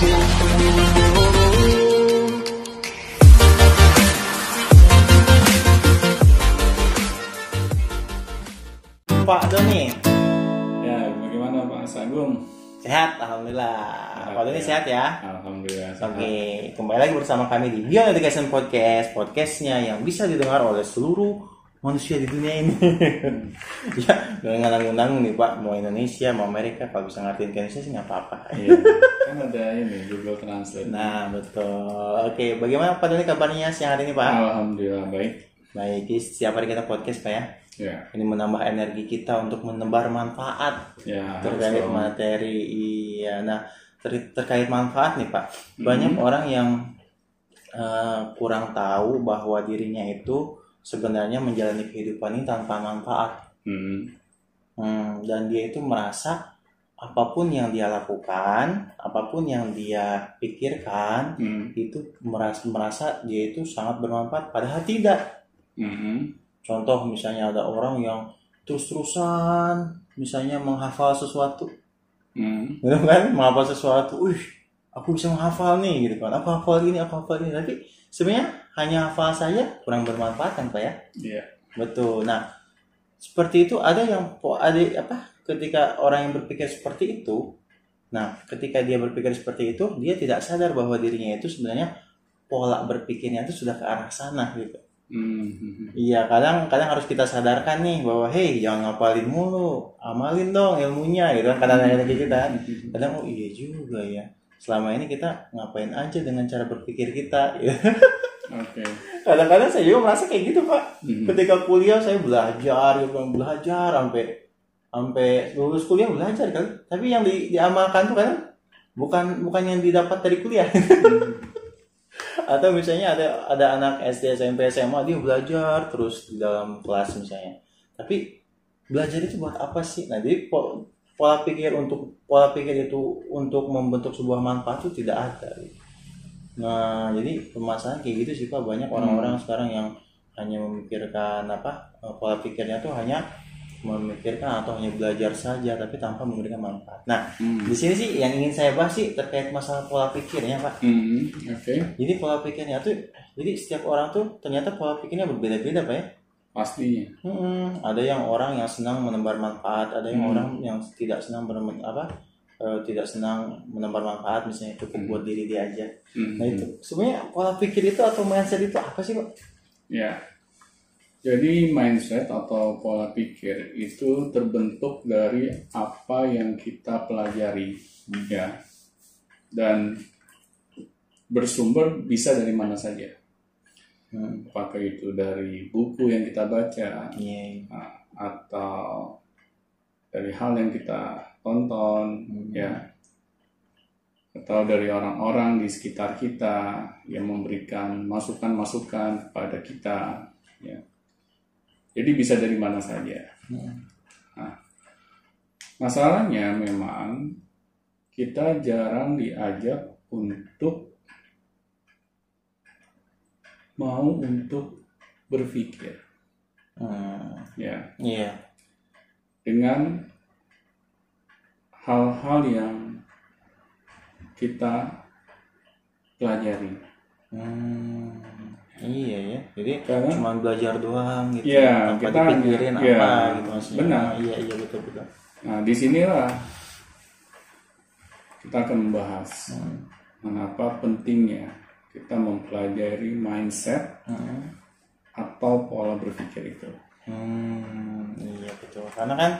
Pak Doni Ya, bagaimana Pak Sagung? sehat alhamdulillah Pak Doni sehat ya Alhamdulillah. sehat. Oke, kembali lagi bersama kami di Beyond Education Podcast, podcastnya yang bisa didengar oleh seluruh manusia di dunia ini. ya, dengan undang nih Pak, mau Indonesia, mau Amerika, kalau bisa ngertiin Indonesia sih nggak apa-apa. Iya, kan ada ini Google Translate. Nah, betul. Oke, bagaimana Pak Doni kabarnya siang hari ini Pak? Alhamdulillah baik. Baik, setiap hari kita podcast Pak ya. Ya, Ini menambah energi kita untuk menebar manfaat ya. terkait dong. materi iya nah ter- terkait manfaat nih pak banyak orang yang eh, kurang tahu bahwa dirinya itu sebenarnya menjalani kehidupan ini tanpa manfaat. Hmm, Hmm, dan dia itu merasa apa pun yang dia lakukan apa pun yang dia pikirkan hmm, itu merasa merasa dia itu sangat bermanfaat padahal tidak. Hmm, contoh misalnya ada orang yang terus-terusan misalnya menghafal sesuatu. Hmm, gitu kan? Menghafal sesuatu wih aku bisa menghafal nih gitu kan. Aku hafal ini aku hafal ini. Tapi sebenarnya hanya hafal saja kurang bermanfaat kan pak ya Iya. betul nah seperti itu ada yang ada apa ketika orang yang berpikir seperti itu nah ketika dia berpikir seperti itu dia tidak sadar bahwa dirinya itu sebenarnya pola berpikirnya itu sudah ke arah sana gitu Hmm, hmm, Iya, kadang kadang harus kita sadarkan nih bahwa hey jangan ngapalin mulu, amalin dong ilmunya gitu kan kadang-kadang kayak kita. Kadang oh iya juga ya. Selama ini kita ngapain aja dengan cara berpikir kita. ya. Oke. Kadang-kadang saya juga merasa kayak gitu pak. Hmm, Ketika kuliah saya belajar, gitu kan belajar sampai sampai lulus kuliah belajar kan. Tapi yang di, diamalkan tuh kadang bukan bukan yang didapat dari kuliah. atau misalnya ada ada anak SD SMP SMA dia belajar terus di dalam kelas misalnya tapi belajar itu buat apa sih nah jadi po- pola pikir untuk pola pikir itu untuk membentuk sebuah manfaat itu tidak ada nah jadi permasalahan kayak gitu sih pak banyak orang-orang sekarang yang hanya memikirkan apa eh, pola pikirnya tuh hanya memikirkan atau hanya belajar saja tapi tanpa memberikan manfaat nah hmm, di sini sih yang ingin saya bahas sih terkait masalah pola pikirnya pak hmm, Oke. jadi pola pikirnya tuh, jadi setiap orang tuh ternyata pola pikirnya berbeda-beda pak ya. Pastinya. Hmm, ada yang orang yang senang menebar manfaat, ada yang Hmm. orang yang tidak senang bermen, apa, eh, tidak senang menebar manfaat, misalnya cukup Hmm. buat diri dia aja. Hmm, Nah itu sebenarnya pola pikir itu atau mindset itu apa sih pak? Ya. Jadi mindset atau pola pikir itu terbentuk dari apa yang kita pelajari, ya. Dan bersumber bisa dari mana saja. Hmm, Apakah itu dari buku yang kita baca iya. nah, atau dari hal yang kita tonton, Hmm. ya. Atau dari orang-orang di sekitar kita yang memberikan masukan-masukan kepada kita, ya. Jadi bisa dari mana saja. Hmm. Masalahnya memang kita jarang diajak untuk mau untuk berpikir, Hmm, ya, iya. dengan hal-hal yang kita pelajari. Hmm, iya ya. Jadi Karena cuma belajar doang gitu, Iya, tanpa kita dipikirin iya, apa gitu maksudnya. benar. Iya iya betul betul. Nah, di sinilah kita akan membahas Hmm. mengapa pentingnya kita mempelajari mindset Hmm. atau pola berpikir itu. Hmm, iya betul. Karena kan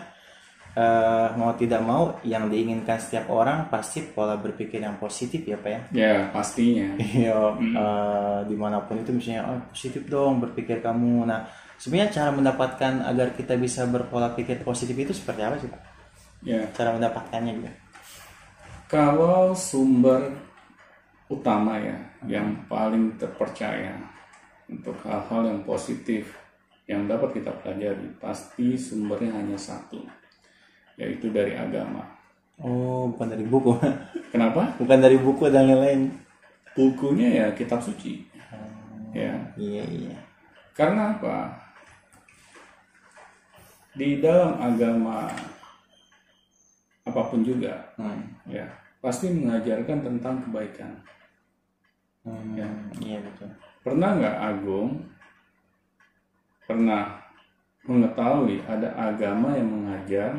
eh, mau tidak mau yang diinginkan setiap orang pasti pola berpikir yang positif ya pak ya. Ya, pastinya. Iya, eh, di mana pun itu misalnya oh, positif dong berpikir kamu. Nah, sebenarnya cara mendapatkan agar kita bisa berpola pikir positif itu seperti apa sih pak? Ya, Cara mendapatkannya gitu. kalau sumber utama ya, yang paling terpercaya untuk hal-hal yang positif yang dapat kita pelajari, pasti sumbernya hanya satu, yaitu dari agama. Oh, bukan dari buku, Kenapa? bukan dari buku dan yang lain. Bukunya ya kitab suci. Ya, Iya iya. Karena apa? Di dalam agama apa pun juga, Hmm. ya pasti mengajarkan tentang kebaikan. Hmm, Ya. Iya betul. Pernah nggak Agung pernah mengetahui ada agama yang mengajar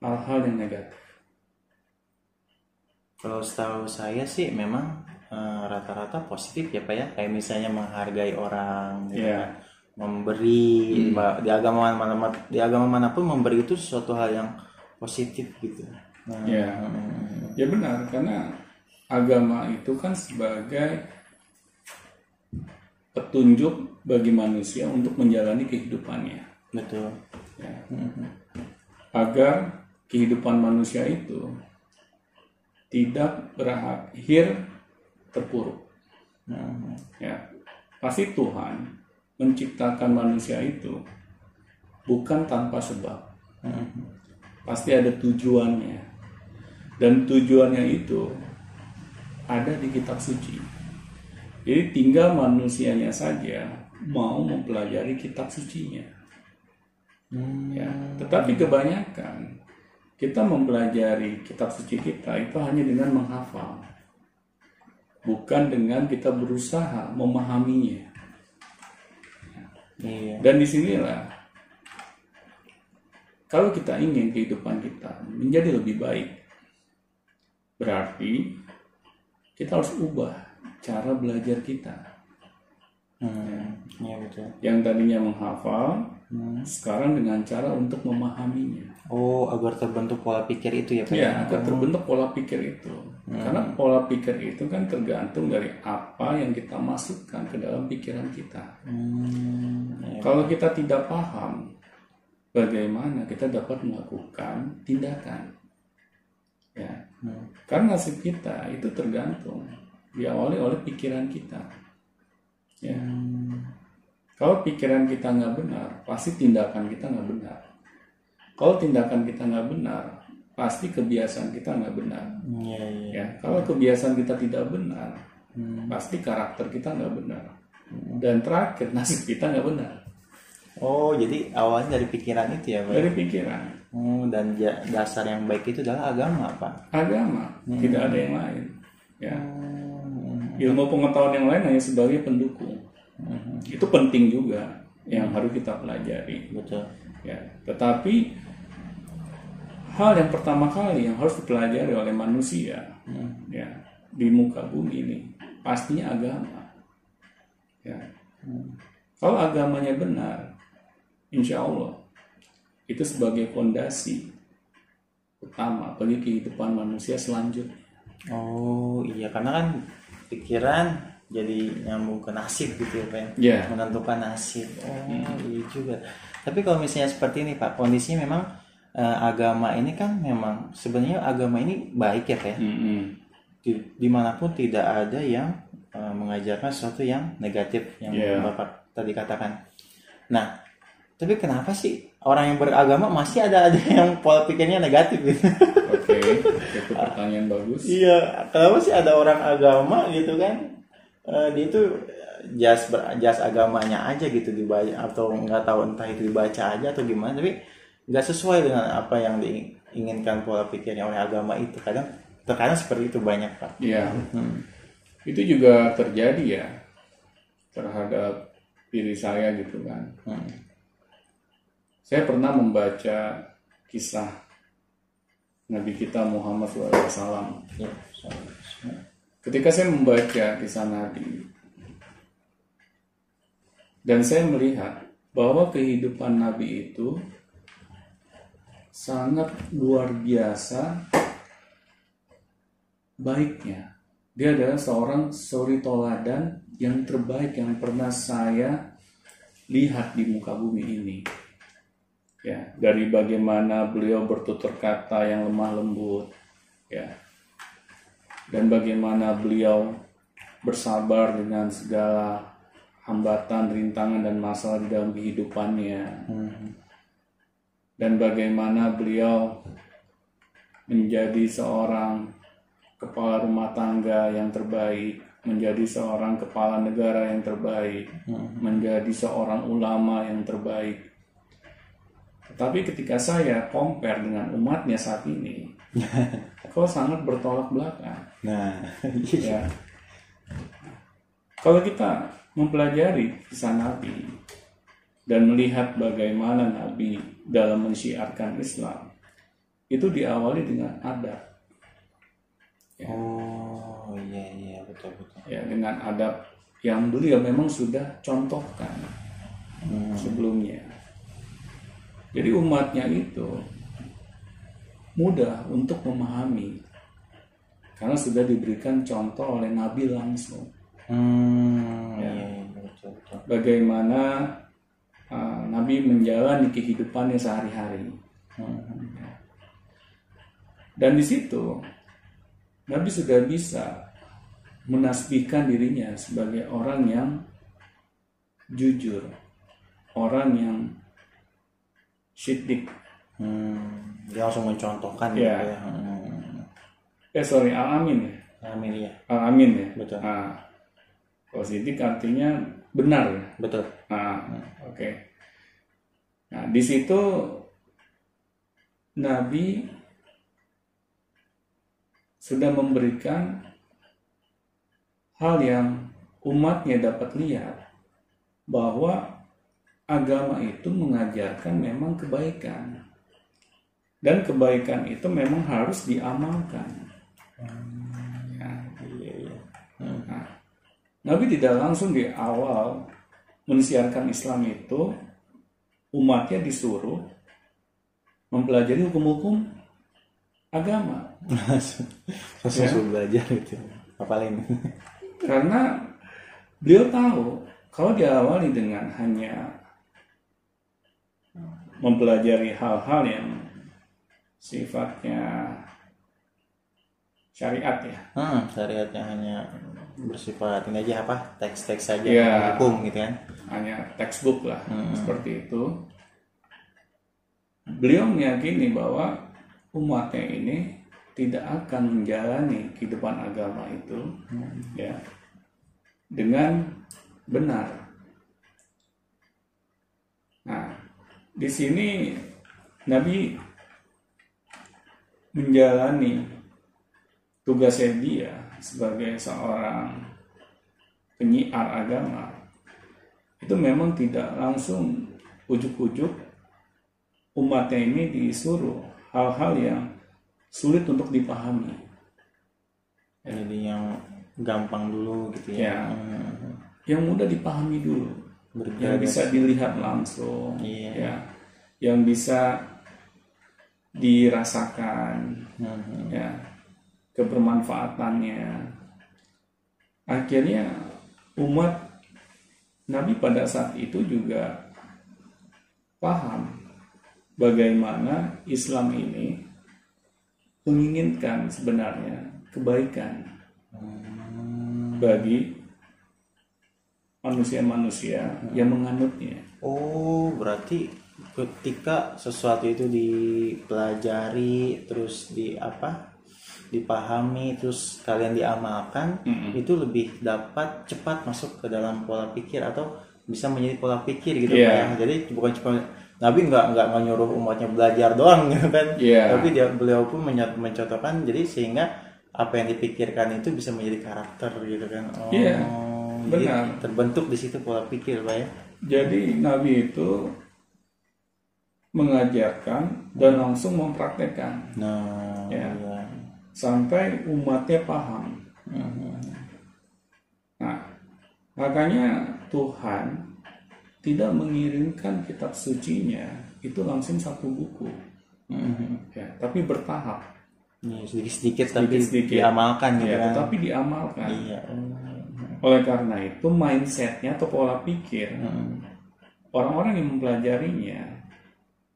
hal-hal yang negatif? Kalau setahu saya sih memang eh, rata-rata positif ya Pak ya. Kayak misalnya menghargai orang gitu Iya. kan. Memberi Ba- di agama mana di agama mana pun memberi itu sesuatu hal yang positif gitu. Nah, Ya, hmm, ya benar karena agama itu kan sebagai petunjuk bagi manusia untuk menjalani kehidupannya. betul. Ya. Agar kehidupan manusia itu tidak berakhir terpuruk. Hmm, Ya, pasti Tuhan menciptakan manusia itu bukan tanpa sebab. hmm, Pasti ada tujuannya. Dan tujuannya itu ada di kitab suci. Jadi tinggal manusianya saja mau mempelajari kitab sucinya. hmm, Ya, tetapi kebanyakan kita mempelajari kitab suci kita itu hanya dengan menghafal. Bukan dengan kita berusaha memahaminya. Iya. Dan di sinilah kalau kita ingin kehidupan kita menjadi lebih baik, berarti kita harus ubah cara belajar kita. Hmm, iya betul. Yang tadinya menghafal, Hmm. sekarang dengan cara untuk memahaminya. Oh, agar terbentuk pola pikir itu ya Pak Ya, akan terbentuk pola pikir itu. Karena pola pikir itu kan tergantung dari apa yang kita masukkan ke dalam pikiran kita. Hmm, iya. Kalau kita tidak paham bagaimana kita dapat melakukan tindakan, ya, Hmm. karena nasib kita itu tergantung diawali oleh pikiran kita. Ya, Hmm, kalau pikiran kita nggak benar, pasti tindakan kita nggak benar. Kalau tindakan kita nggak benar, pasti kebiasaan kita nggak benar. Iya, iya. Ya, kalau kebiasaan kita tidak benar, Hmm. pasti karakter kita nggak benar. Dan terakhir nasib kita nggak benar Oh, jadi awalnya dari pikiran itu ya, Pak? dari pikiran. Oh, dan dasar yang baik itu adalah agama, Pak. agama tidak ada yang lain ya Hmm. ilmu pengetahuan yang lain hanya sebagai pendukung Hmm. itu penting juga yang harus kita pelajari Betul. ya tetapi hal yang pertama kali yang harus dipelajari oleh manusia Hmm. ya di muka bumi ini pastinya agama ya kalau agamanya benar insya Allah itu sebagai fondasi utama bagi kehidupan manusia selanjutnya Oh, iya karena kan pikiran jadi nyambung ke nasib gitu ya, Pak. ya? ya Menentukan nasib. Oh, iya juga. Tapi kalau misalnya seperti ini, Pak, kondisinya memang eh, agama ini kan memang sebenarnya agama ini baik ya, Pak. ya? Mm-mm. Di, di mana pun tidak ada yang eh, mengajarkan sesuatu yang negatif yang Iya. bapak tadi katakan. Nah, tapi kenapa sih orang yang beragama masih ada ada yang pola pikirnya negatif gitu? Oke, itu pertanyaan bagus. iya, kenapa sih ada orang agama gitu kan? Eh, dia itu jas ber- jas agamanya aja gitu dibaca atau nggak tahu entah itu dibaca aja atau gimana, tapi nggak sesuai dengan apa yang diinginkan pola pikirnya oleh agama itu. Kadang terkadang seperti itu banyak pak. Iya, Hmm. itu juga terjadi ya terhadap diri saya gitu kan. Hmm. Saya pernah membaca kisah Nabi kita Muhammad SAW. Ya, Ketika saya membaca kisah Nabi, dan saya melihat bahwa kehidupan Nabi itu sangat luar biasa baiknya. Dia adalah seorang suri toladan yang terbaik yang pernah saya lihat di muka bumi ini. Ya, dari bagaimana beliau bertutur kata yang lemah lembut, ya, dan bagaimana beliau bersabar dengan segala hambatan, rintangan, dan masalah di dalam kehidupannya, Hmm. dan bagaimana beliau menjadi seorang kepala rumah tangga yang terbaik, menjadi seorang kepala negara yang terbaik, Hmm. menjadi seorang ulama yang terbaik. Tetapi ketika saya compare dengan umatnya saat ini, kok sangat bertolak belakang. Nah, Ya. Kalau kita mempelajari kisah Nabi dan melihat bagaimana Nabi dalam mensyiarkan Islam, itu diawali dengan adab. Oh, iya iya betul betul. ya dengan adab yang beliau memang sudah contohkan sebelumnya. Jadi umatnya itu mudah untuk memahami karena sudah diberikan contoh oleh Nabi langsung Hmm, iya iya betul betul. bagaimana uh, Nabi menjalani kehidupannya sehari-hari. Dan di situ Nabi sudah bisa menasbihkan dirinya sebagai orang yang jujur, orang yang syidik. Hmm, dia langsung mencontohkan Iya. gitu ya. Hmm. Eh sorry, al-amin ya, Amin ya. al-amin ya. Betul. Nah, syidik artinya benar ya. Betul. Nah, oke. Nah, di situ Nabi sudah memberikan hal yang umatnya dapat lihat bahwa agama itu mengajarkan memang kebaikan. Dan kebaikan itu memang harus diamalkan. Ya. Iya iya. Nah, Nabi tidak langsung di awal mensiarkan Islam itu umatnya disuruh mempelajari hukum-hukum agama Langsung belajar gitu. Apalin. karena beliau tahu kalau diawali dengan hanya mempelajari hal-hal yang sifatnya syariat ya. Hmm, syariatnya hanya bersifat ini aja apa teks-teks saja Iya. hukum gitu kan. hanya textbook lah seperti itu. Beliau meyakini bahwa umatnya ini tidak akan menjalani kehidupan agama itu ya dengan benar. Nah di sini Nabi menjalani tugasnya dia sebagai seorang penyiar agama itu memang tidak langsung ujuk-ujuk umatnya ini disuruh hal-hal yang sulit untuk dipahami. Jadi yang gampang dulu gitu ya. Ya. Hmm. Yang mudah dipahami dulu, Bergaya- yang bisa dilihat langsung, Iya. ya, yang bisa dirasakan, Hmm. ya, kebermanfaatannya. Akhirnya umat Nabi pada saat itu juga paham bagaimana Islam ini menginginkan sebenarnya kebaikan bagi manusia-manusia yang menganutnya. Oh, berarti ketika sesuatu itu dipelajari terus di apa? dipahami terus kalian diamalkan itu lebih dapat cepat masuk ke dalam pola pikir atau bisa menjadi pola pikir gitu. Pak ya. Jadi bukan cuma Nabi nggak nggak nyuruh umatnya belajar doang gitu kan. Iya. Tapi dia beliau pun mencontohkan jadi sehingga apa yang dipikirkan itu bisa menjadi karakter gitu kan. Oh, jadi benar. terbentuk di situ pola pikir Pak ya. Jadi Nabi itu mengajarkan dan langsung mempraktekkan Nah, Ya. iya. sampai umatnya paham. Nah, makanya Tuhan tidak mengirimkan kitab sucinya itu langsung satu buku, ya, tapi bertahap, Iya, sedikit-sedikit tapi diamalkan ya, kan. tetapi diamalkan. Iya. Oleh karena itu mindsetnya atau pola pikir orang-orang yang mempelajarinya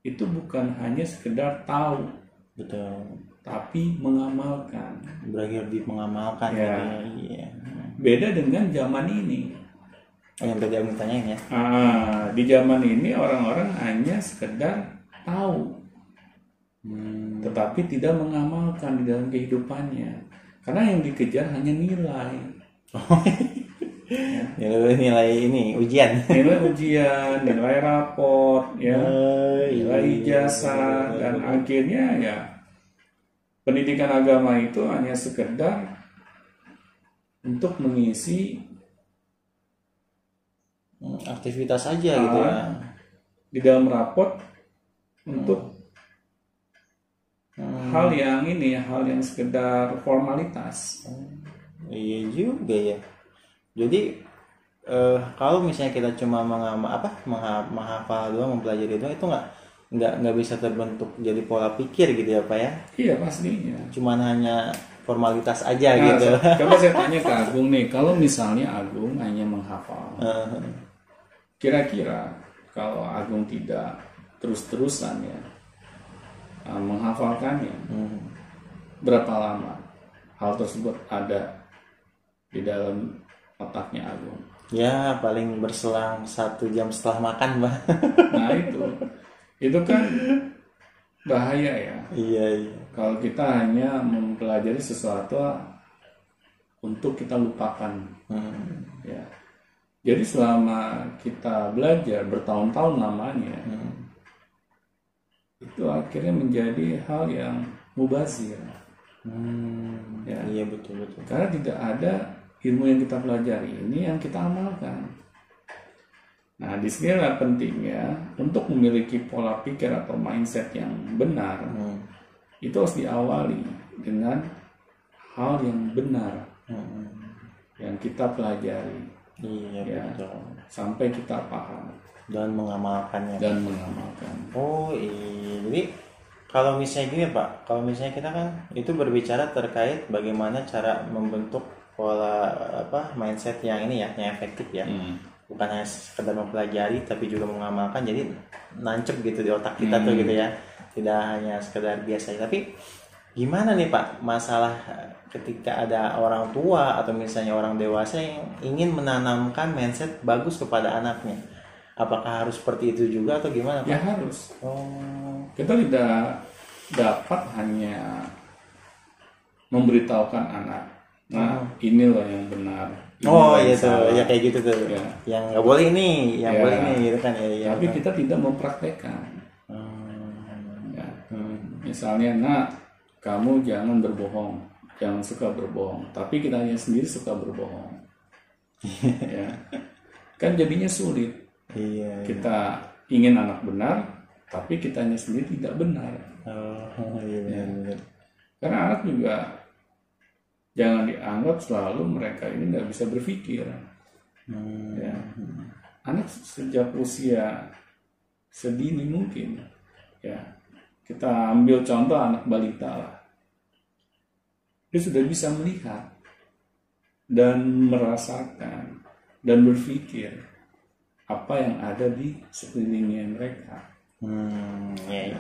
itu bukan hanya sekedar tahu, Betul. tapi mengamalkan. Berakhir di mengamalkan Ya. ya. Iya. Beda dengan zaman ini. Oh, yang tadi aku tanyain ya. Ah, di zaman ini orang-orang hanya sekedar tahu, Hmm. tetapi tidak mengamalkan di dalam kehidupannya. Karena yang dikejar hanya nilai, Nilai, nilai ini ujian. nilai ujian, nilai raport, ya, Oh, nilai iya. ijazah, dan akhirnya ya pendidikan agama itu hanya sekedar untuk mengisi Hmm, aktivitas aja gitu ya Ah. di dalam rapot untuk Hmm, hal yang ini hal yang sekedar formalitas iya juga ya jadi eh, kalau misalnya kita cuma mengamal apa mengha- menghafal doang mempelajari doang itu nggak nggak nggak bisa terbentuk jadi pola pikir gitu ya pak ya? Iya pastinya. Cuman hanya formalitas aja Nah, gitu. coba saya tanya ke Agung nih kalau misalnya Agung hanya menghafal Eh, kira-kira kalau Agung tidak terus-terusan ya uh, menghafalkannya hmm. berapa lama hal tersebut ada di dalam otaknya Agung. Ya paling berselang satu jam setelah makan mbak. Nah itu. Itu kan bahaya ya. Iya iya. Kalau kita hanya mempelajari sesuatu untuk kita lupakan. Hmm, ya. Jadi selama kita belajar bertahun-tahun lamanya hmm. itu akhirnya menjadi hal yang mubazir. Hmm, Ya. iya betul betul. Karena tidak ada ilmu yang kita pelajari ini yang kita amalkan. Nah di sinilah pentingnya untuk memiliki pola pikir atau mindset yang benar Hmm, itu harus diawali dengan hal yang benar hmm. yang kita pelajari. Iya Ya. betul. sampai kita paham. Dan mengamalkannya. Dan mengamalkan. Oh iya, jadi kalau misalnya gini Pak, kalau misalnya kita kan itu berbicara terkait bagaimana cara membentuk pola apa mindset yang ini ya, yang efektif ya, Hmm. bukan hanya sekedar mempelajari tapi juga mengamalkan, jadi nancep gitu di otak kita tuh Hmm. gitu ya, tidak hanya sekedar biasa. Tapi gimana nih Pak, masalah ketika ada orang tua atau misalnya orang dewasa yang ingin menanamkan mindset bagus kepada anaknya, apakah harus seperti itu juga atau gimana Pak? ya harus Oh, kita tidak dapat hanya memberitahukan anak nah ini loh yang benar Ini oh iya tuh, salah. ya kayak gitu tuh. Ya. Yang nggak boleh ini, yang Ya. boleh ini gitu kan ya. ya tapi kita tidak mempraktekkan Hmm. ya. Hmm. misalnya nak kamu jangan berbohong jangan suka berbohong tapi kita hanya sendiri suka berbohong ya kan jadinya sulit Iya. kita ingin anak benar tapi kitanya sendiri tidak benar Oh, iya benar. karena anak juga jangan dianggap selalu mereka ini nggak bisa berpikir Hmm. ya anak sejak usia sedini mungkin ya kita ambil contoh anak balita lah dia sudah bisa melihat dan merasakan dan berpikir apa yang ada di sekelilingnya mereka Hmm, iya.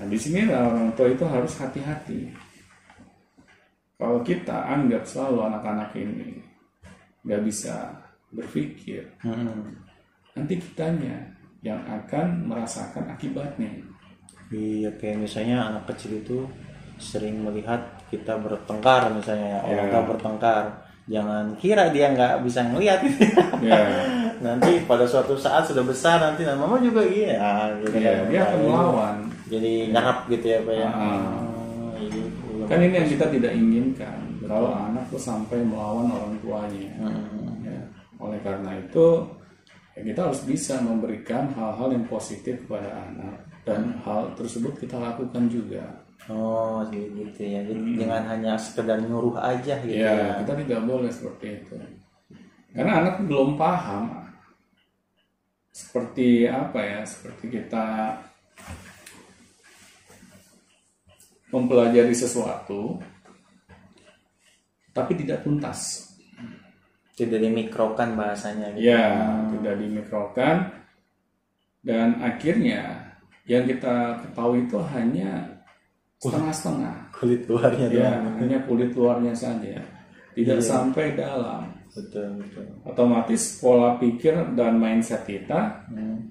Nah, di sini orang tua itu harus hati-hati. Kalau kita anggap selalu anak-anak ini nggak bisa berpikir, Hmm. nanti kitanya yang akan merasakan akibatnya. Iya, kayak misalnya anak kecil itu sering melihat kita bertengkar misalnya, orang Ya. tua bertengkar. Jangan kira dia nggak bisa ngelihat. Ya, nanti pada suatu saat sudah besar nanti dan mama juga iya gitu ya kan. dia akan melawan. jadi ngarap gitu ya pak ya iya. Kan ini yang kita tidak inginkan. Kalau anak tuh sampai melawan orang tuanya. Hmm. Ya, oleh karena itu ya kita harus bisa memberikan hal-hal yang positif kepada anak dan hal tersebut kita lakukan juga. oh jadi gitu ya jadi jangan hanya sekedar nyuruh aja gitu Ya, ya, kita tidak boleh seperti itu. Karena anak belum paham seperti apa ya, seperti kita mempelajari sesuatu tapi tidak tuntas. tidak dimikrokan bahasanya gitu Ya, tidak dimikrokan dan akhirnya yang kita ketahui itu hanya setengah-setengah. kulit luarnya Ya, doang hanya kulit luarnya saja. Tidak Iya. sampai dalam. betul betul otomatis pola pikir dan mindset kita Hmm.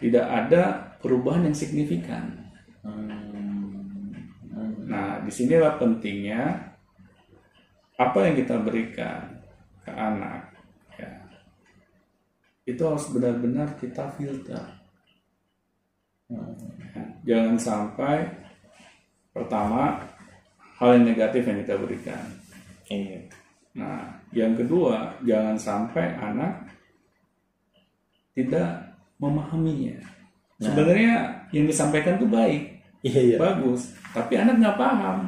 tidak ada perubahan yang signifikan. Hmm. Nah, di sinilah pentingnya apa yang kita berikan ke anak, ya, itu harus benar-benar kita filter. Hmm. Jangan sampai pertama hal yang negatif yang kita berikan. Iya. Nah, yang kedua, jangan sampai anak tidak memahaminya. Sebenarnya yang disampaikan tuh baik, Iya iya. bagus, tapi anak nggak paham.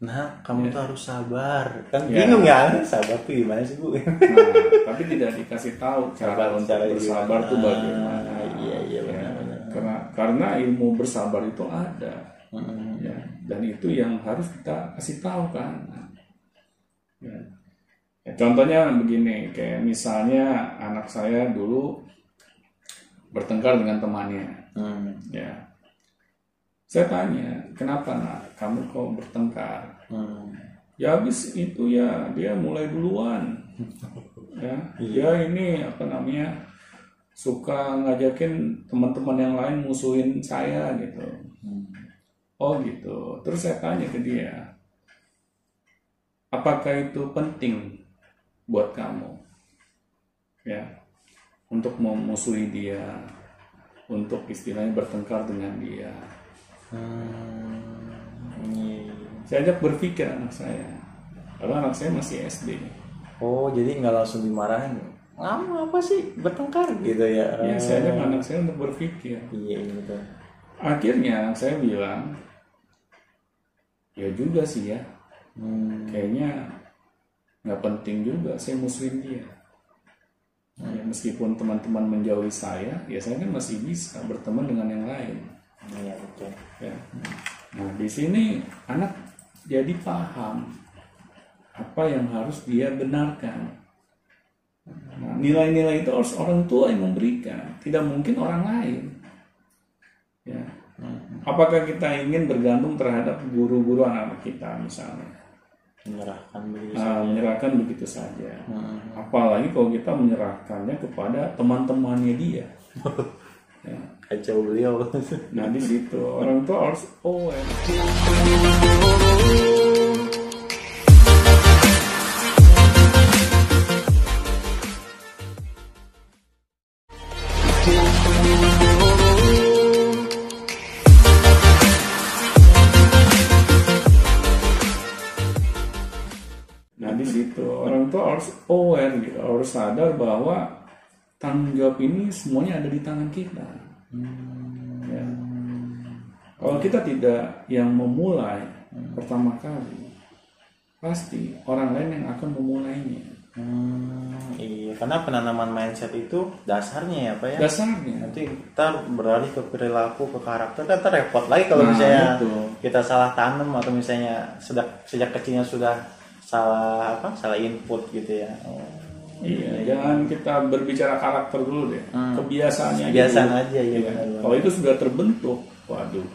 Nah, kamu tuh harus sabar. Kan Ya. bingung ya, sabar tuh gimana sih bu? Nah, tapi tidak dikasih tahu cara Sabar, cara bersabar gimana. tuh bagaimana. Iya, iya, Ya, benar-benar. Karena karena ilmu bersabar itu ada. Mm-mm. ya dan itu yang harus kita kasih tahu kan ya. Ya, contohnya begini kayak misalnya anak saya dulu bertengkar dengan temannya Hmm. ya saya tanya kenapa nak? Kamu kok bertengkar? Hmm. ya habis itu ya dia mulai duluan. Ya dia ini apa namanya suka ngajakin teman-teman yang lain musuhin saya gitu. Oh gitu. Terus saya tanya ke dia apakah itu penting buat kamu? Ya untuk memusuhi dia untuk istilahnya bertengkar dengan dia Hmm. Iya. saya ajak berpikir anak saya karena anak saya masih SD Oh, jadi nggak langsung dimarahin. Kamu apa sih bertengkar gitu ya? ya saya ajak anak saya untuk berpikir Iya, iya betul. akhirnya saya bilang ya juga sih ya Hmm. kayaknya nggak penting juga saya musuhin dia ya, meskipun teman-teman menjauhi saya ya saya kan masih bisa berteman dengan yang lain Iya betul. ya nah di sini anak jadi paham apa yang harus dia benarkan nah, nilai-nilai itu harus orang tua yang memberikan tidak mungkin orang lain ya apakah kita ingin bergantung terhadap guru-guru anak-anak kita misalnya Menyerahkan begitu. Nah, menyerahkan begitu saja. Hmm. Apalagi kalau kita menyerahkannya kepada teman-temannya dia. Kacau beliau. Nah di situ orang tua harus aware. Nah di situ orang tua harus aware gitu, harus sadar bahwa tanggung jawab ini semuanya ada di tangan kita. Ya. Kalau kita tidak yang memulai pertama kali, pasti orang lain yang akan memulainya. Hmm, iya, karena penanaman mindset itu dasarnya ya, Pak ya. Dasarnya. Nanti kita beralih ke perilaku, ke karakter, kan ntar repot lagi kalau Nah, misalnya itu. kita salah tanam atau misalnya sejak sejak kecilnya sudah salah apa, salah input gitu ya. Oh. Iya, jangan kita berbicara karakter dulu deh. Kebiasaannya Kebiasaan dulu. aja, iya, Iya. benar-benar. Kalau itu sudah terbentuk, waduh,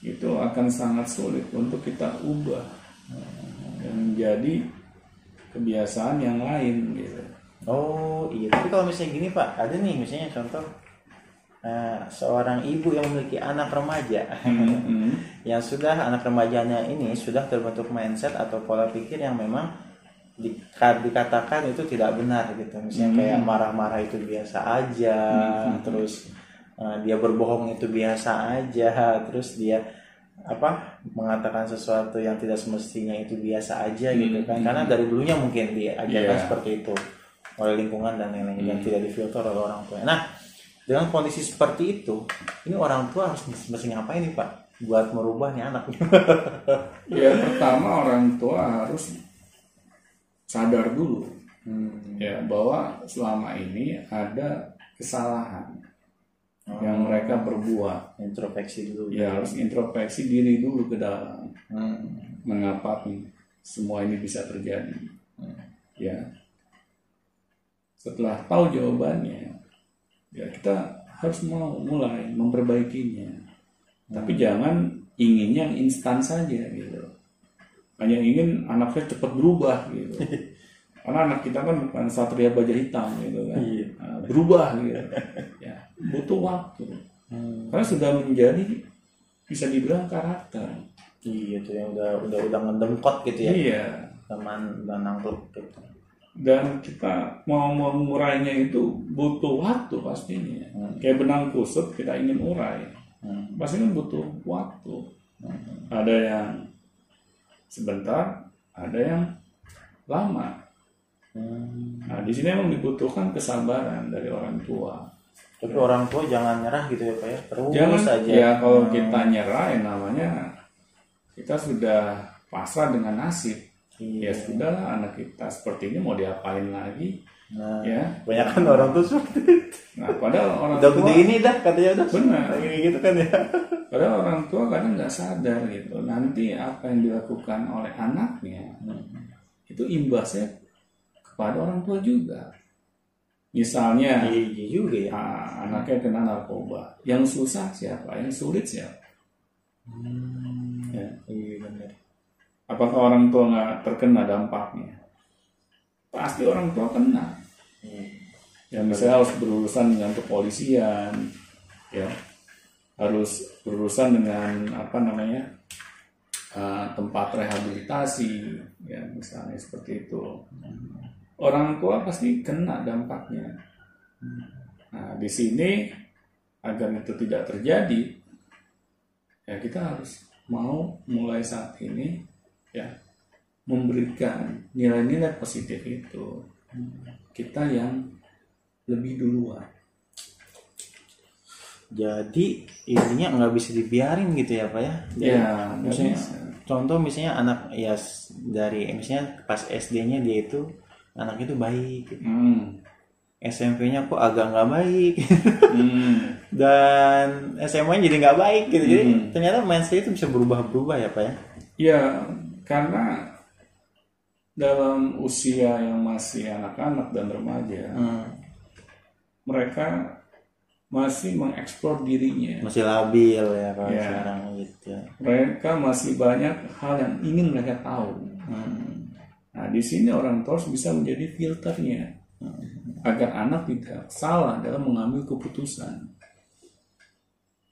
itu akan sangat sulit untuk kita ubah dan menjadi kebiasaan yang lain gitu. Oh iya, tapi kalau misalnya gini Pak, ada nih misalnya contoh eh, seorang ibu yang memiliki anak remaja Hmm. yang sudah anak remajanya ini sudah terbentuk mindset atau pola pikir yang memang dikatakan itu tidak benar gitu. Misalnya kayak marah-marah itu biasa aja, terus eh, dia berbohong itu biasa aja, terus dia apa mengatakan sesuatu yang tidak semestinya itu biasa aja gitu kan karena dari dulunya mungkin diajarkan Iya. seperti itu oleh lingkungan dan lain-lain dan tidak difilter oleh orang tua. Nah, dengan kondisi seperti itu, ini orang tua harus mesti ngapain nih Pak buat merubah nih anak? Ya pertama orang tua harus sadar dulu Hmm. ya bahwa selama ini ada kesalahan yang mereka perbuat. Introspeksi dulu. Ya harus introspeksi diri dulu ke dalam. Hmm. Mengapa nih semua ini bisa terjadi? Ya. Setelah tahu jawabannya, ya kita harus mau mulai memperbaikinya. Tapi jangan inginnya yang instan saja gitu. Hanya ingin anaknya cepat berubah gitu. Karena anak kita kan bukan satria baja hitam gitu kan. Iya. Nah, berubah gitu. Ya, butuh waktu. Hmm. Karena sudah menjadi bisa dibilang karakter. Iya tuh yang udah udah udah ngedengkot gitu ya. Iya. Teman udah nangkep gitu. Dan kita mau mengurainya itu butuh waktu pastinya. Kayak benang kusut kita ingin urai. Hmm. Pasti kan butuh waktu. Ada yang sebentar, ada yang lama. Hmm. Nah, di sini memang dibutuhkan kesabaran dari orang tua. Tapi orang tua jangan nyerah gitu ya Pak ya. Terus Jangan aja. ya kalau Hmm. kita nyerah ya namanya kita sudah pasrah dengan nasib. Iya. Ya sudah anak kita seperti ini mau diapain lagi? Nah, Ya. banyak kan orang tuh seperti itu. Nah, padahal orang Udah tua ini dah katanya udah. Benar. Kayak gitu kan ya. Padahal orang tua kadang nggak sadar gitu. Nanti apa yang dilakukan oleh anaknya itu imbasnya kepada orang tua juga. Misalnya Iya iya juga ya. ah, anaknya kena narkoba, yang susah siapa? Yang sulit siapa? Ya. Iya benar. Apakah orang tua nggak terkena dampaknya? Pasti orang tua kena. Ya misalnya harus berurusan dengan kepolisian, ya harus berurusan dengan apa namanya uh, tempat rehabilitasi, ya misalnya seperti itu. Orang tua pasti kena dampaknya. Nah di sini agar itu tidak terjadi, ya kita harus mau mulai saat ini ya memberikan nilai-nilai positif itu kita yang lebih duluan. Jadi intinya nggak bisa dibiarin gitu ya Pak ya. Jadi, Ya, nggak misalnya bisa. contoh misalnya anak ya dari misalnya pas SD-nya dia itu anak itu baik. gitu. Hmm. SMP-nya kok agak nggak baik Hmm. dan SMA-nya jadi nggak baik gitu. Jadi Hmm. ternyata mindset itu bisa berubah-berubah ya Pak ya. Ya, karena dalam usia yang masih anak-anak dan remaja, Hmm. mereka masih mengeksplor dirinya. Masih labil ya kalau Ya. sekarang gitu. Mereka masih banyak hal yang ingin mereka tahu. Hmm. Nah, di sini orang tua bisa menjadi filternya agar anak tidak salah dalam mengambil keputusan.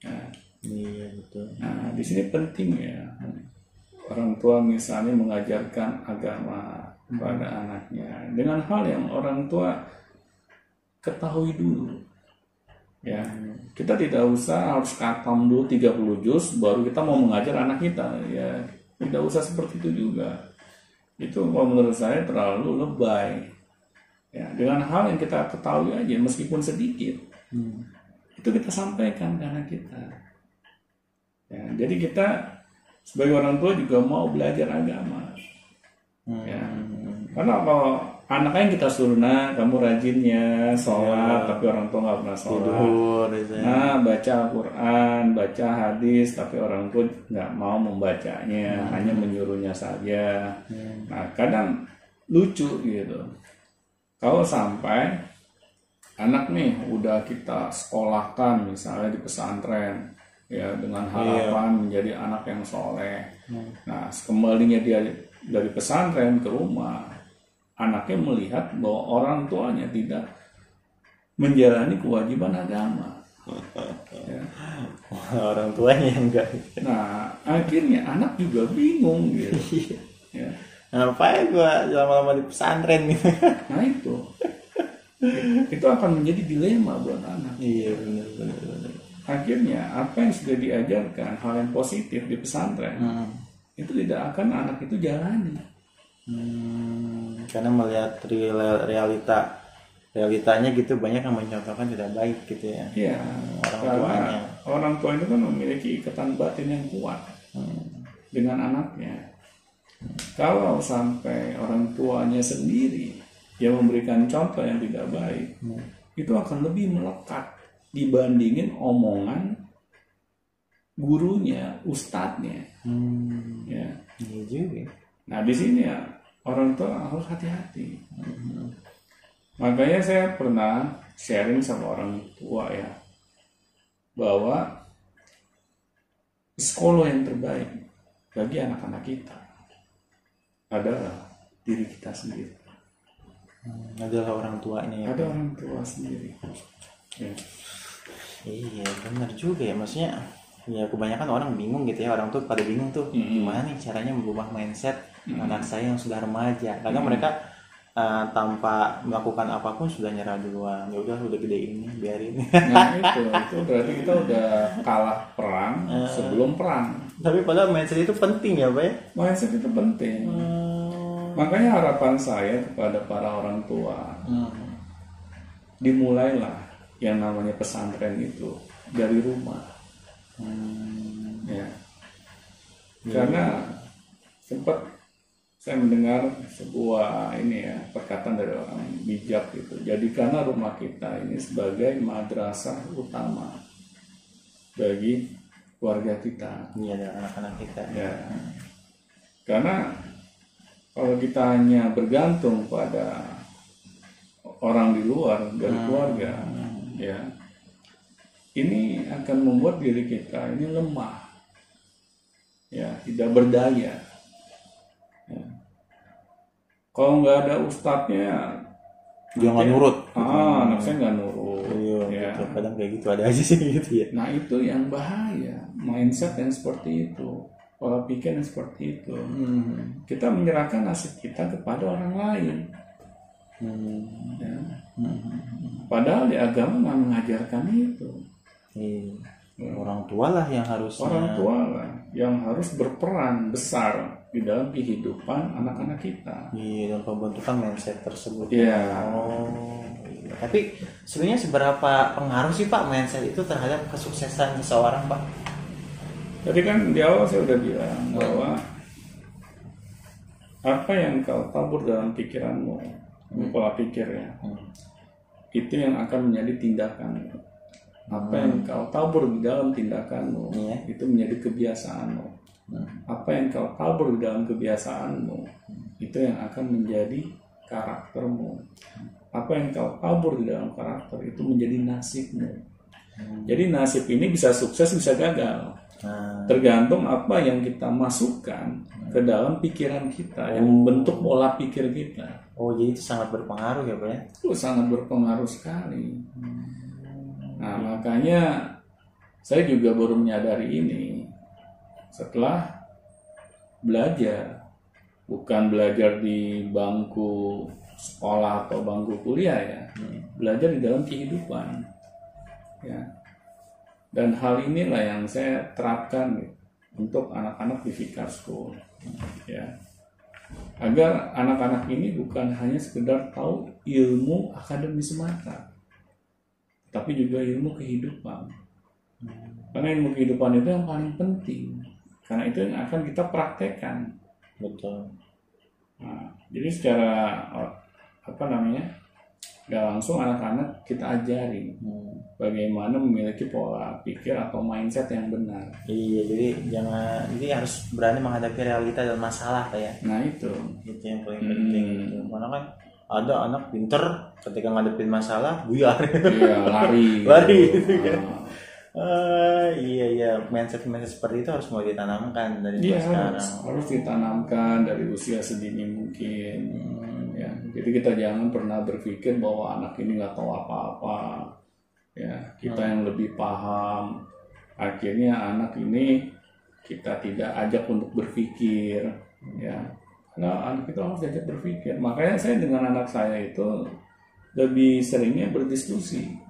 Nah, Iya betul. Nah, di sini penting ya orang tua misalnya mengajarkan agama kepada anaknya dengan hal yang orang tua ketahui dulu. Ya, kita tidak usah harus katam dulu 30 juz baru kita mau mengajar anak kita. Ya, tidak usah seperti itu juga. Itu kalau menurut saya terlalu lebay. Ya, dengan hal yang kita ketahui aja meskipun sedikit, Hmm. itu kita sampaikan ke anak kita. Ya, jadi kita sebagai orang tua juga mau belajar agama. Hmm. Ya. Karena kalau anaknya yang kita suruh, nah kamu rajin ya sholat, tapi orang tua nggak pernah sholat. Tidur ya. Nah baca Al-Quran, baca hadis, tapi orang tua nggak mau membacanya, hanya menyuruhnya saja. Nah kadang lucu gitu. Kalau sampai anak nih udah kita sekolahkan misalnya di pesantren ya dengan harapan menjadi anak yang soleh. Nah kembalinya dia dari pesantren ke rumah, anaknya melihat bahwa orang tuanya tidak menjalani kewajiban agama. Ya. orang tuanya yang enggak. Nah akhirnya anak juga bingung gitu. Ya. Ngapain gua lama-lama di pesantren gitu. Nah itu itu akan menjadi dilema buat anak. iya benar benar benar. Akhirnya apa yang sudah diajarkan hal yang positif di pesantren Hmm. itu tidak akan anak itu jalani. Hmm, karena melihat real- realita realitanya gitu banyak yang mencontohkan tidak baik gitu ya. Ya, Orang karena tuanya. orang tua itu kan memiliki ikatan batin yang kuat dengan anaknya. Kalau sampai orang tuanya sendiri yang memberikan contoh yang tidak baik, itu akan lebih melekat dibandingin omongan gurunya, ustadznya. Hmm, Ya. iya juga. Nah di sini ya orang tua harus hati-hati. Makanya saya pernah sharing sama orang tua ya bahwa sekolah yang terbaik bagi anak-anak kita adalah diri kita sendiri. Hmm, adalah orang tuanya ya. Ada orang tua sendiri. Ya. Iya benar juga ya maksudnya ya kebanyakan orang bingung gitu ya orang tuh pada bingung tuh Mm-mm. gimana nih caranya merubah mindset anak saya yang sudah remaja kadang mereka uh, tanpa melakukan apa pun sudah nyerah duluan ya udah udah gede ini biarin Nah itu itu berarti kita udah kalah perang sebelum perang. Tapi padahal mindset itu penting ya, Pak ya? Mindset itu penting. Hmm. Makanya harapan saya kepada para orang tua, Hmm. dimulailah yang namanya pesantren itu dari rumah. Hmm. Ya. Karena sempat saya mendengar sebuah ini ya perkataan dari orang bijak gitu. Jadikanlah rumah kita ini sebagai madrasah utama bagi keluarga kita. Iya, dan anak-anak kita. Ya. Karena kalau kita hanya bergantung pada orang di luar dari keluarga, ya, ini akan membuat diri kita ini lemah, ya, tidak berdaya. Kalau nggak ada ustadznya, Dia nggak nurut. ah, anak saya nggak nurut. Iya, ya. gitu. kadang kayak gitu ada aja sih gitu ya. Nah itu yang bahaya, mindset yang seperti itu, pola pikir yang seperti itu. Hmm. Kita menyerahkan nasib kita kepada orang lain. Hmm. Ya. Hmm. Padahal di agama nggak mengajarkan itu. Iya. Orang tua lah yang harus Orang tua lah yang harus berperan besar di dalam kehidupan anak-anak kita. Iya, dalam pembentukan mindset tersebut. Ya, Oh, iya. Tapi sebenarnya seberapa pengaruh sih Pak mindset itu terhadap kesuksesan seseorang Pak? jadi kan di awal saya udah bilang bahwa apa yang kau tabur dalam pikiranmu, pola pikir ya, Hmm. itu yang akan menjadi tindakan. Apa yang kau tabur di dalam tindakanmu, Iya. itu menjadi kebiasaanmu. Hmm. Apa yang kau tabur di dalam kebiasaanmu, itu yang akan menjadi karaktermu. Apa yang kau tabur di dalam karakter, itu menjadi nasibmu. Jadi nasib ini bisa sukses, bisa gagal. Nah, Tergantung apa yang kita masukkan ke dalam pikiran kita, yang membentuk pola pikir kita. oh jadi itu sangat berpengaruh ya Pak ya? itu sangat berpengaruh sekali. Nah, makanya saya juga baru menyadari ini setelah belajar, bukan belajar di bangku sekolah atau bangku kuliah ya, belajar di dalam kehidupan. Ya. Dan hal inilah yang saya terapkan gitu, untuk anak-anak di Fikar School. Ya agar anak-anak ini bukan hanya sekedar tahu ilmu akademis semata, tapi juga ilmu kehidupan. Karena ilmu kehidupan itu yang paling penting, karena itu yang akan kita praktekkan. Betul. Nah, jadi secara eh, apa namanya, nggak langsung anak-anak kita ajari Hmm. bagaimana memiliki pola pikir atau mindset yang benar. Iya, jadi jangan jadi harus berani menghadapi realita dan masalah ya. Nah itu, Itu yang paling Hmm. penting. gitu. Karena kan ada anak pinter ketika ngadepin masalah buyar. iya lari, Lari, gitu. gitu kan. Ah, iya iya mindset mindset seperti itu harus mulai ditanamkan dari Iya sekarang. harus, harus ditanamkan dari usia sedini mungkin. Ya, jadi kita jangan pernah berpikir bahwa anak ini nggak tahu apa-apa. Ya, kita yang lebih paham. Akhirnya anak ini kita tidak ajak untuk berpikir. Ya, karena anak itu harus diajak berpikir. Makanya saya dengan anak saya itu lebih seringnya berdiskusi.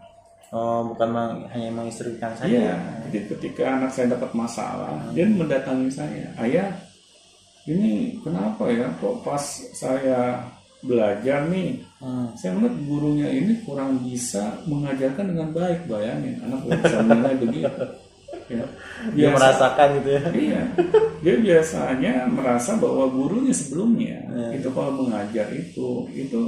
Oh, bukan meng- hanya menginstruksikan saja. Iya, jadi ketika anak saya dapat masalah, dia mendatangi saya, ayah, ini kenapa ya kok pas saya belajar nih, Hmm. saya melihat gurunya ini kurang bisa mengajarkan dengan baik, bayangin anak bisa menilai begitu. Ya, Dia merasakan gitu ya. Iya, dia biasanya merasa bahwa gurunya sebelumnya Iya. itu kalau mengajar itu itu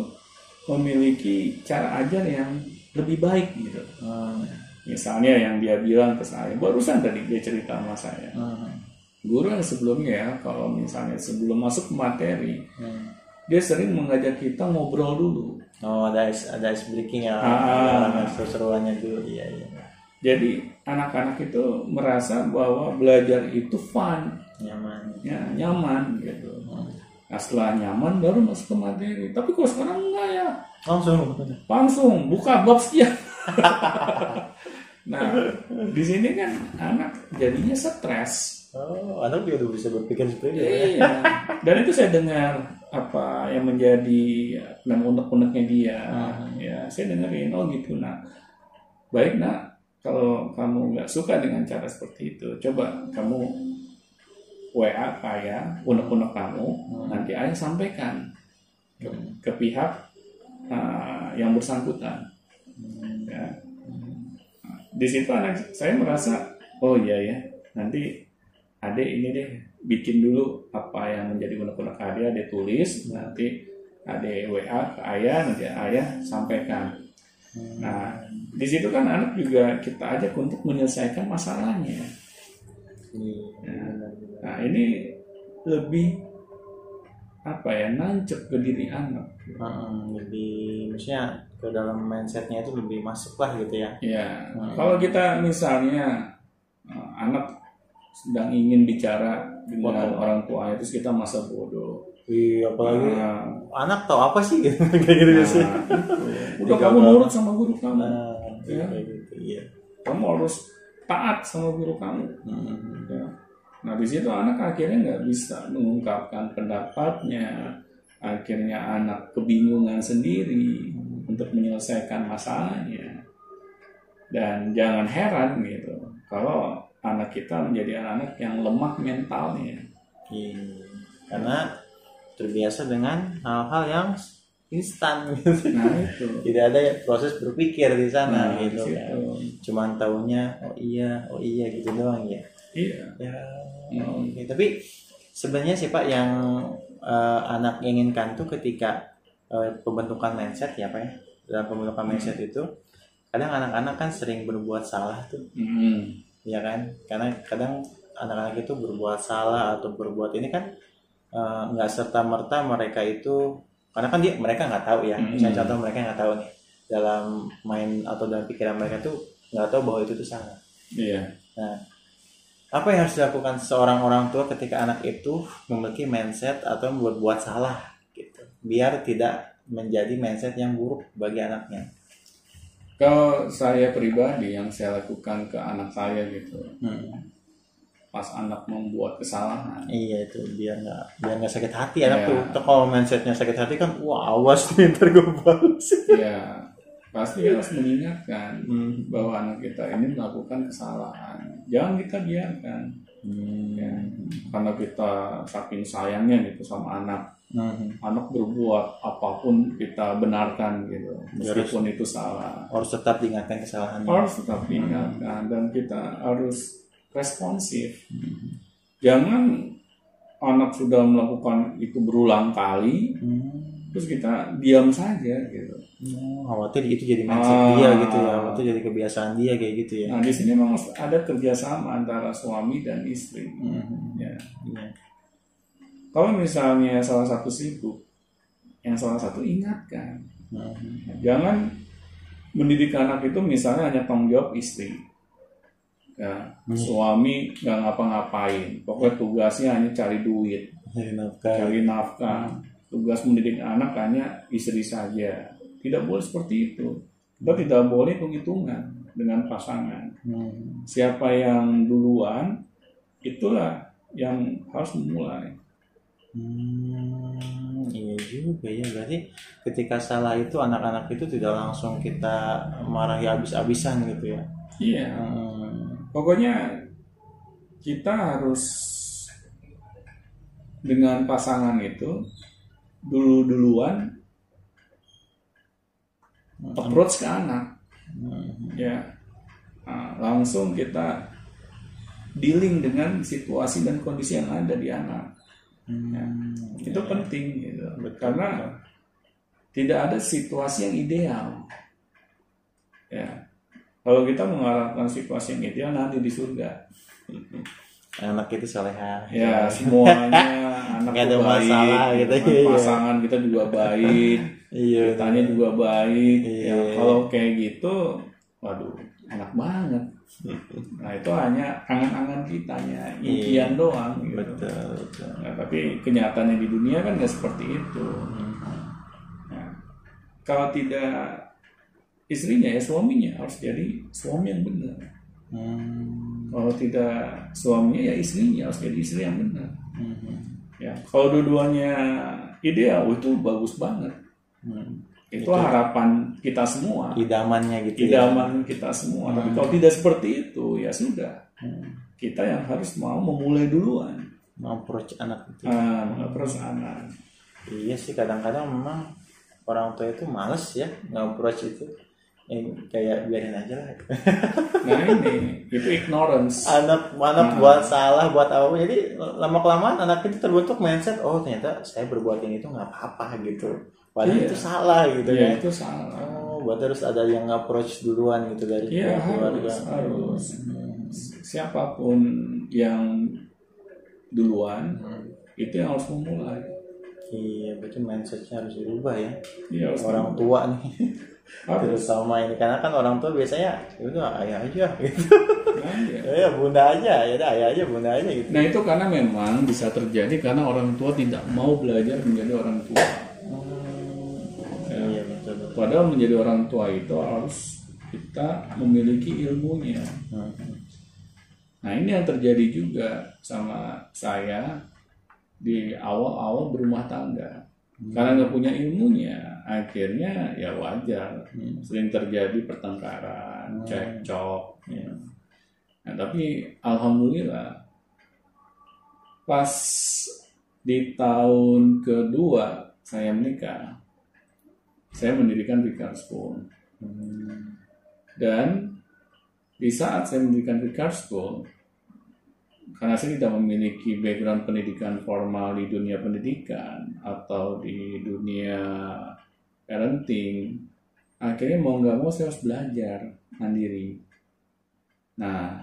memiliki cara ajar yang lebih baik gitu. Hmm. Misalnya yang dia bilang ke saya, barusan tadi dia cerita sama saya. Hmm. Guru yang sebelumnya ya, kalau misalnya sebelum masuk materi, Hmm. dia sering mengajak kita ngobrol dulu. Oh, ada ice, ada ice breaking ya. Ah. Seru-seruannya dulu. Iya, iya. Jadi anak-anak itu merasa bahwa belajar itu fun, Nyaman. ya, nyaman gitu. Nah setelah nyaman baru masuk ke materi. Tapi kok sekarang enggak ya? Langsung. Langsung buka bab sekian. nah di sini kan anak jadinya stres. Oh, anak juga udah bisa berpikir seperti itu. ya. Iya. Dan itu saya dengar apa yang menjadi dan unek-uneknya dia. Ya, saya dengerin oh gitu nak. Baik nak, kalau kamu nggak suka dengan cara seperti itu, coba kamu WA ke ayah unek-unek kamu Hmm. nanti ayah sampaikan ke, ke pihak uh, yang bersangkutan. Ya. di situ anak saya merasa oh iya ya nanti adek ini deh bikin dulu apa yang menjadi unek-unek adik adek tulis nanti adek WA ke ayah nanti ayah sampaikan. Nah di situ kan anak juga kita ajak untuk menyelesaikan masalahnya. Iya. nah ini lebih apa ya nancep ke diri anak Heeh, lebih maksudnya ke dalam mindsetnya itu lebih masuk lah gitu ya Ya, Hmm. kalau kita misalnya uh, anak sedang ingin bicara dengan Bodoh. orang tuanya terus kita masa bodoh. Iya apalagi Nah, anak tahu apa sih gitu kayak gitu nah, sih itu. Udah kamu nurut sama guru kamu. nah Ya. gitu iya Kamu harus taat sama guru kamu. Hmm. Ya. Nah di situ anak akhirnya nggak bisa mengungkapkan pendapatnya. Akhirnya anak kebingungan sendiri untuk menyelesaikan masalahnya. Dan jangan heran gitu kalau anak kita menjadi anak yang lemah mentalnya. Iya. karena terbiasa dengan hal-hal yang instan gitu Nah itu. tidak ada proses berpikir di sana Nah, gitu kan cuman taunya oh iya oh iya gitu doang ya Iya. ya Hmm. oke. tapi sebenarnya sih pak yang eh, anak inginkan tuh ketika eh, pembentukan mindset ya pak ya dalam pembentukan mindset itu kadang anak-anak kan sering berbuat salah tuh Hmm. ya kan karena kadang anak-anak itu berbuat salah atau berbuat ini kan eh, nggak serta merta mereka itu karena kan dia mereka nggak tahu ya Hmm. misalnya contoh mereka nggak tahu nih dalam main atau dalam pikiran mereka tuh nggak tahu bahwa itu tuh salah Iya. nah apa yang harus dilakukan seorang orang tua ketika anak itu memiliki mindset atau berbuat salah gitu biar tidak menjadi mindset yang buruk bagi anaknya Kalau saya pribadi yang saya lakukan ke anak saya gitu, pas anak membuat kesalahan, Iya itu biar nggak biar nggak sakit hati anak Iya. tuh. Tuh kalau mindsetnya sakit hati kan wah awas nih ntar gue balas. ya pasti harus mengingatkan Hmm. bahwa anak kita ini melakukan kesalahan. Jangan kita biarkan, ya. karena kita saking sayangnya gitu sama anak. Hmm. Anak berbuat apa pun kita benarkan gitu, meskipun itu salah. Harus tetap diingatkan kesalahannya. harus tetap diingatkan dan kita harus responsif. Jangan anak sudah melakukan itu berulang kali, Hmm. terus kita diam saja gitu. Oh, khawatir itu jadi mindset Ah. dia gitu ya. Khawatir jadi kebiasaan dia kayak gitu ya. Nah di sini memang ada kerjasama antara suami dan istri. Hmm. Ya. Iya. Kalau misalnya salah satu sibuk, yang salah satu ingatkan. Hmm. Jangan mendidik anak itu misalnya hanya tanggung jawab istri. Ya, suami nggak ngapa-ngapain. Pokoknya tugasnya hanya cari duit, Dari nafkah. cari nafkah. Tugas mendidik anak hanya istri saja. Tidak boleh seperti itu. Kita tidak boleh hitung-hitungan dengan pasangan. Hmm. Siapa yang duluan, itulah yang harus memulai. Hmm, iya juga ya berarti ketika salah itu anak-anak itu tidak langsung kita marahi habis-habisan gitu ya. Iya. Hmm. Pokoknya kita harus dengan pasangan itu dulu-duluan approach ke anak. Hmm. ya. Nah, langsung kita dealing dengan situasi dan kondisi yang ada di anak. Hmm. itu penting gitu. Betul, karena tidak ada situasi yang ideal. Ya. Kalau kita mengharapkan situasi yang ideal nanti di surga. Anak itu soleha ya semuanya anak ada baik masalah gitu, iya. pasangan kita juga baik iya kitanya juga baik Iya. ya kalau kayak gitu waduh enak banget nah itu hanya angan-angan kitanya impian doang gitu. Iya. betul betul Nah, tapi kenyataannya di dunia kan nggak seperti itu Nah, kalau tidak istrinya ya suaminya harus jadi suami yang benar Hmm. kalau tidak suaminya ya istrinya harus jadi istri yang benar Hmm. ya kalau dua-duanya ideal itu bagus banget Hmm. itu harapan kita semua. idamannya gitu ya. Idaman kita semua. Tapi kalau tidak seperti itu ya sudah. Hmm. kita yang harus mau memulai duluan. Approach anak itu. Ah, approach anak. Iya sih kadang-kadang memang orang tua itu males ya approach itu. Eh, kayak biarin aja lah. Nah ini itu ignorance. Anak anak buat salah buat apa jadi lama kelamaan anak itu terbentuk mindset oh ternyata saya berbuat ini itu nggak apa-apa gitu padahal Iya. itu salah gitu Iya, ya itu salah. Oh buat harus ada yang approach duluan gitu dari Iya keluarga. harus harus. Siapa pun yang duluan itu yang harus memulai. Iya berarti mindsetnya harus dirubah ya. Iya harus orang tua nih. Harus. Terutama ini karena kan orang tua biasanya "Ya udah ayah aja gitu. Nah, iya. ya bunda aja ya udah ayah aja bunda aja gitu. Nah itu karena memang bisa terjadi karena orang tua tidak mau belajar menjadi orang tua. Padahal menjadi orang tua itu harus kita memiliki ilmunya. Hmm. Nah ini yang terjadi juga sama saya di awal-awal berumah tangga. Karena nggak punya ilmunya, akhirnya ya wajar. Sering terjadi pertengkaran, cekcok. Ya. Nah, tapi alhamdulillah pas di tahun kedua saya menikah, saya mendirikan Vicar School. Dan di saat saya mendirikan Vicar School, karena saya tidak memiliki background pendidikan formal di dunia pendidikan atau di dunia parenting, akhirnya mau nggak mau saya harus belajar mandiri. Nah,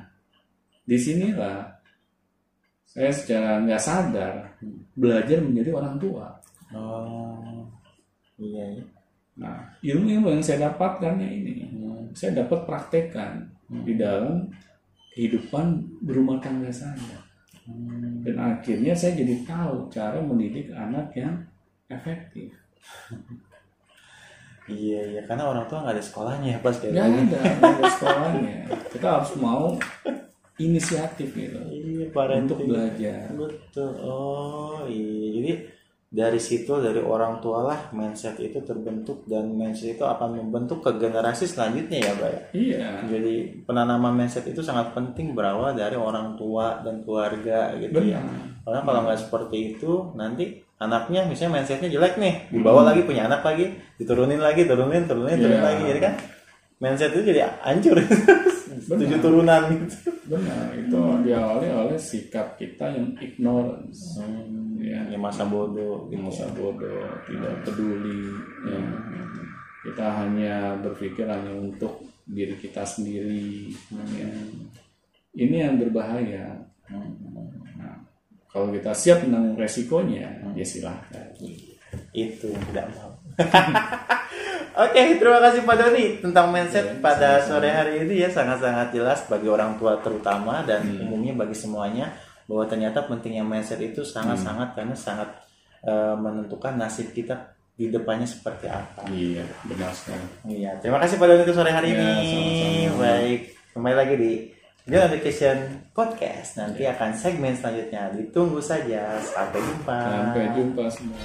di sinilah saya secara nggak sadar belajar menjadi orang tua. oh iya iya Nah, ilmu-ilmu yang saya dapatkan ya ini, saya dapat praktekkan di dalam kehidupan berumah tangga saya. Dan akhirnya saya jadi tahu cara mendidik anak yang efektif. iya iya. Karena orang tua nggak ada sekolahnya ya pas kayak Nggak ada, nggak ada sekolahnya. Kita harus mau inisiatif gitu. Iya parenting untuk belajar. betul. Oh iya. Jadi dari situ dari orang tua lah mindset itu terbentuk dan mindset itu akan membentuk ke generasi selanjutnya ya Mbak ya? Iya, jadi penanaman mindset itu sangat penting berawal dari orang tua dan keluarga gitu ya. Benar. karena kalau nggak seperti itu nanti anaknya misalnya mindsetnya jelek nih dibawa lagi punya anak lagi diturunin lagi turunin turunin turunin Iya. lagi jadi kan? Mindset itu jadi hancur tujuh turunan gitu Benar, itu diawali oleh sikap kita yang ignorance. Ya. ya masa bodoh gitu masa bodoh, tidak peduli. ya. Kita hanya berpikir hanya untuk diri kita sendiri. ya. Ini yang berbahaya. Nah, kalau kita siap menanggung resikonya, ya silahkan. itu tidak mau Oke, terima kasih Pak Doni tentang mindset pada sore hari ini ya sangat-sangat jelas bagi orang tua terutama dan umumnya bagi semuanya bahwa ternyata pentingnya mindset itu sangat-sangat karena sangat eh, menentukan nasib kita di depannya seperti apa. Iya, benar sekali. Iya, terima kasih Pak Doni untuk sore hari Iya, ini. sama-sama. Baik, kembali lagi di John Education Podcast. Nanti akan segmen selanjutnya. Ditunggu saja. Sampai jumpa. Sampai jumpa semua.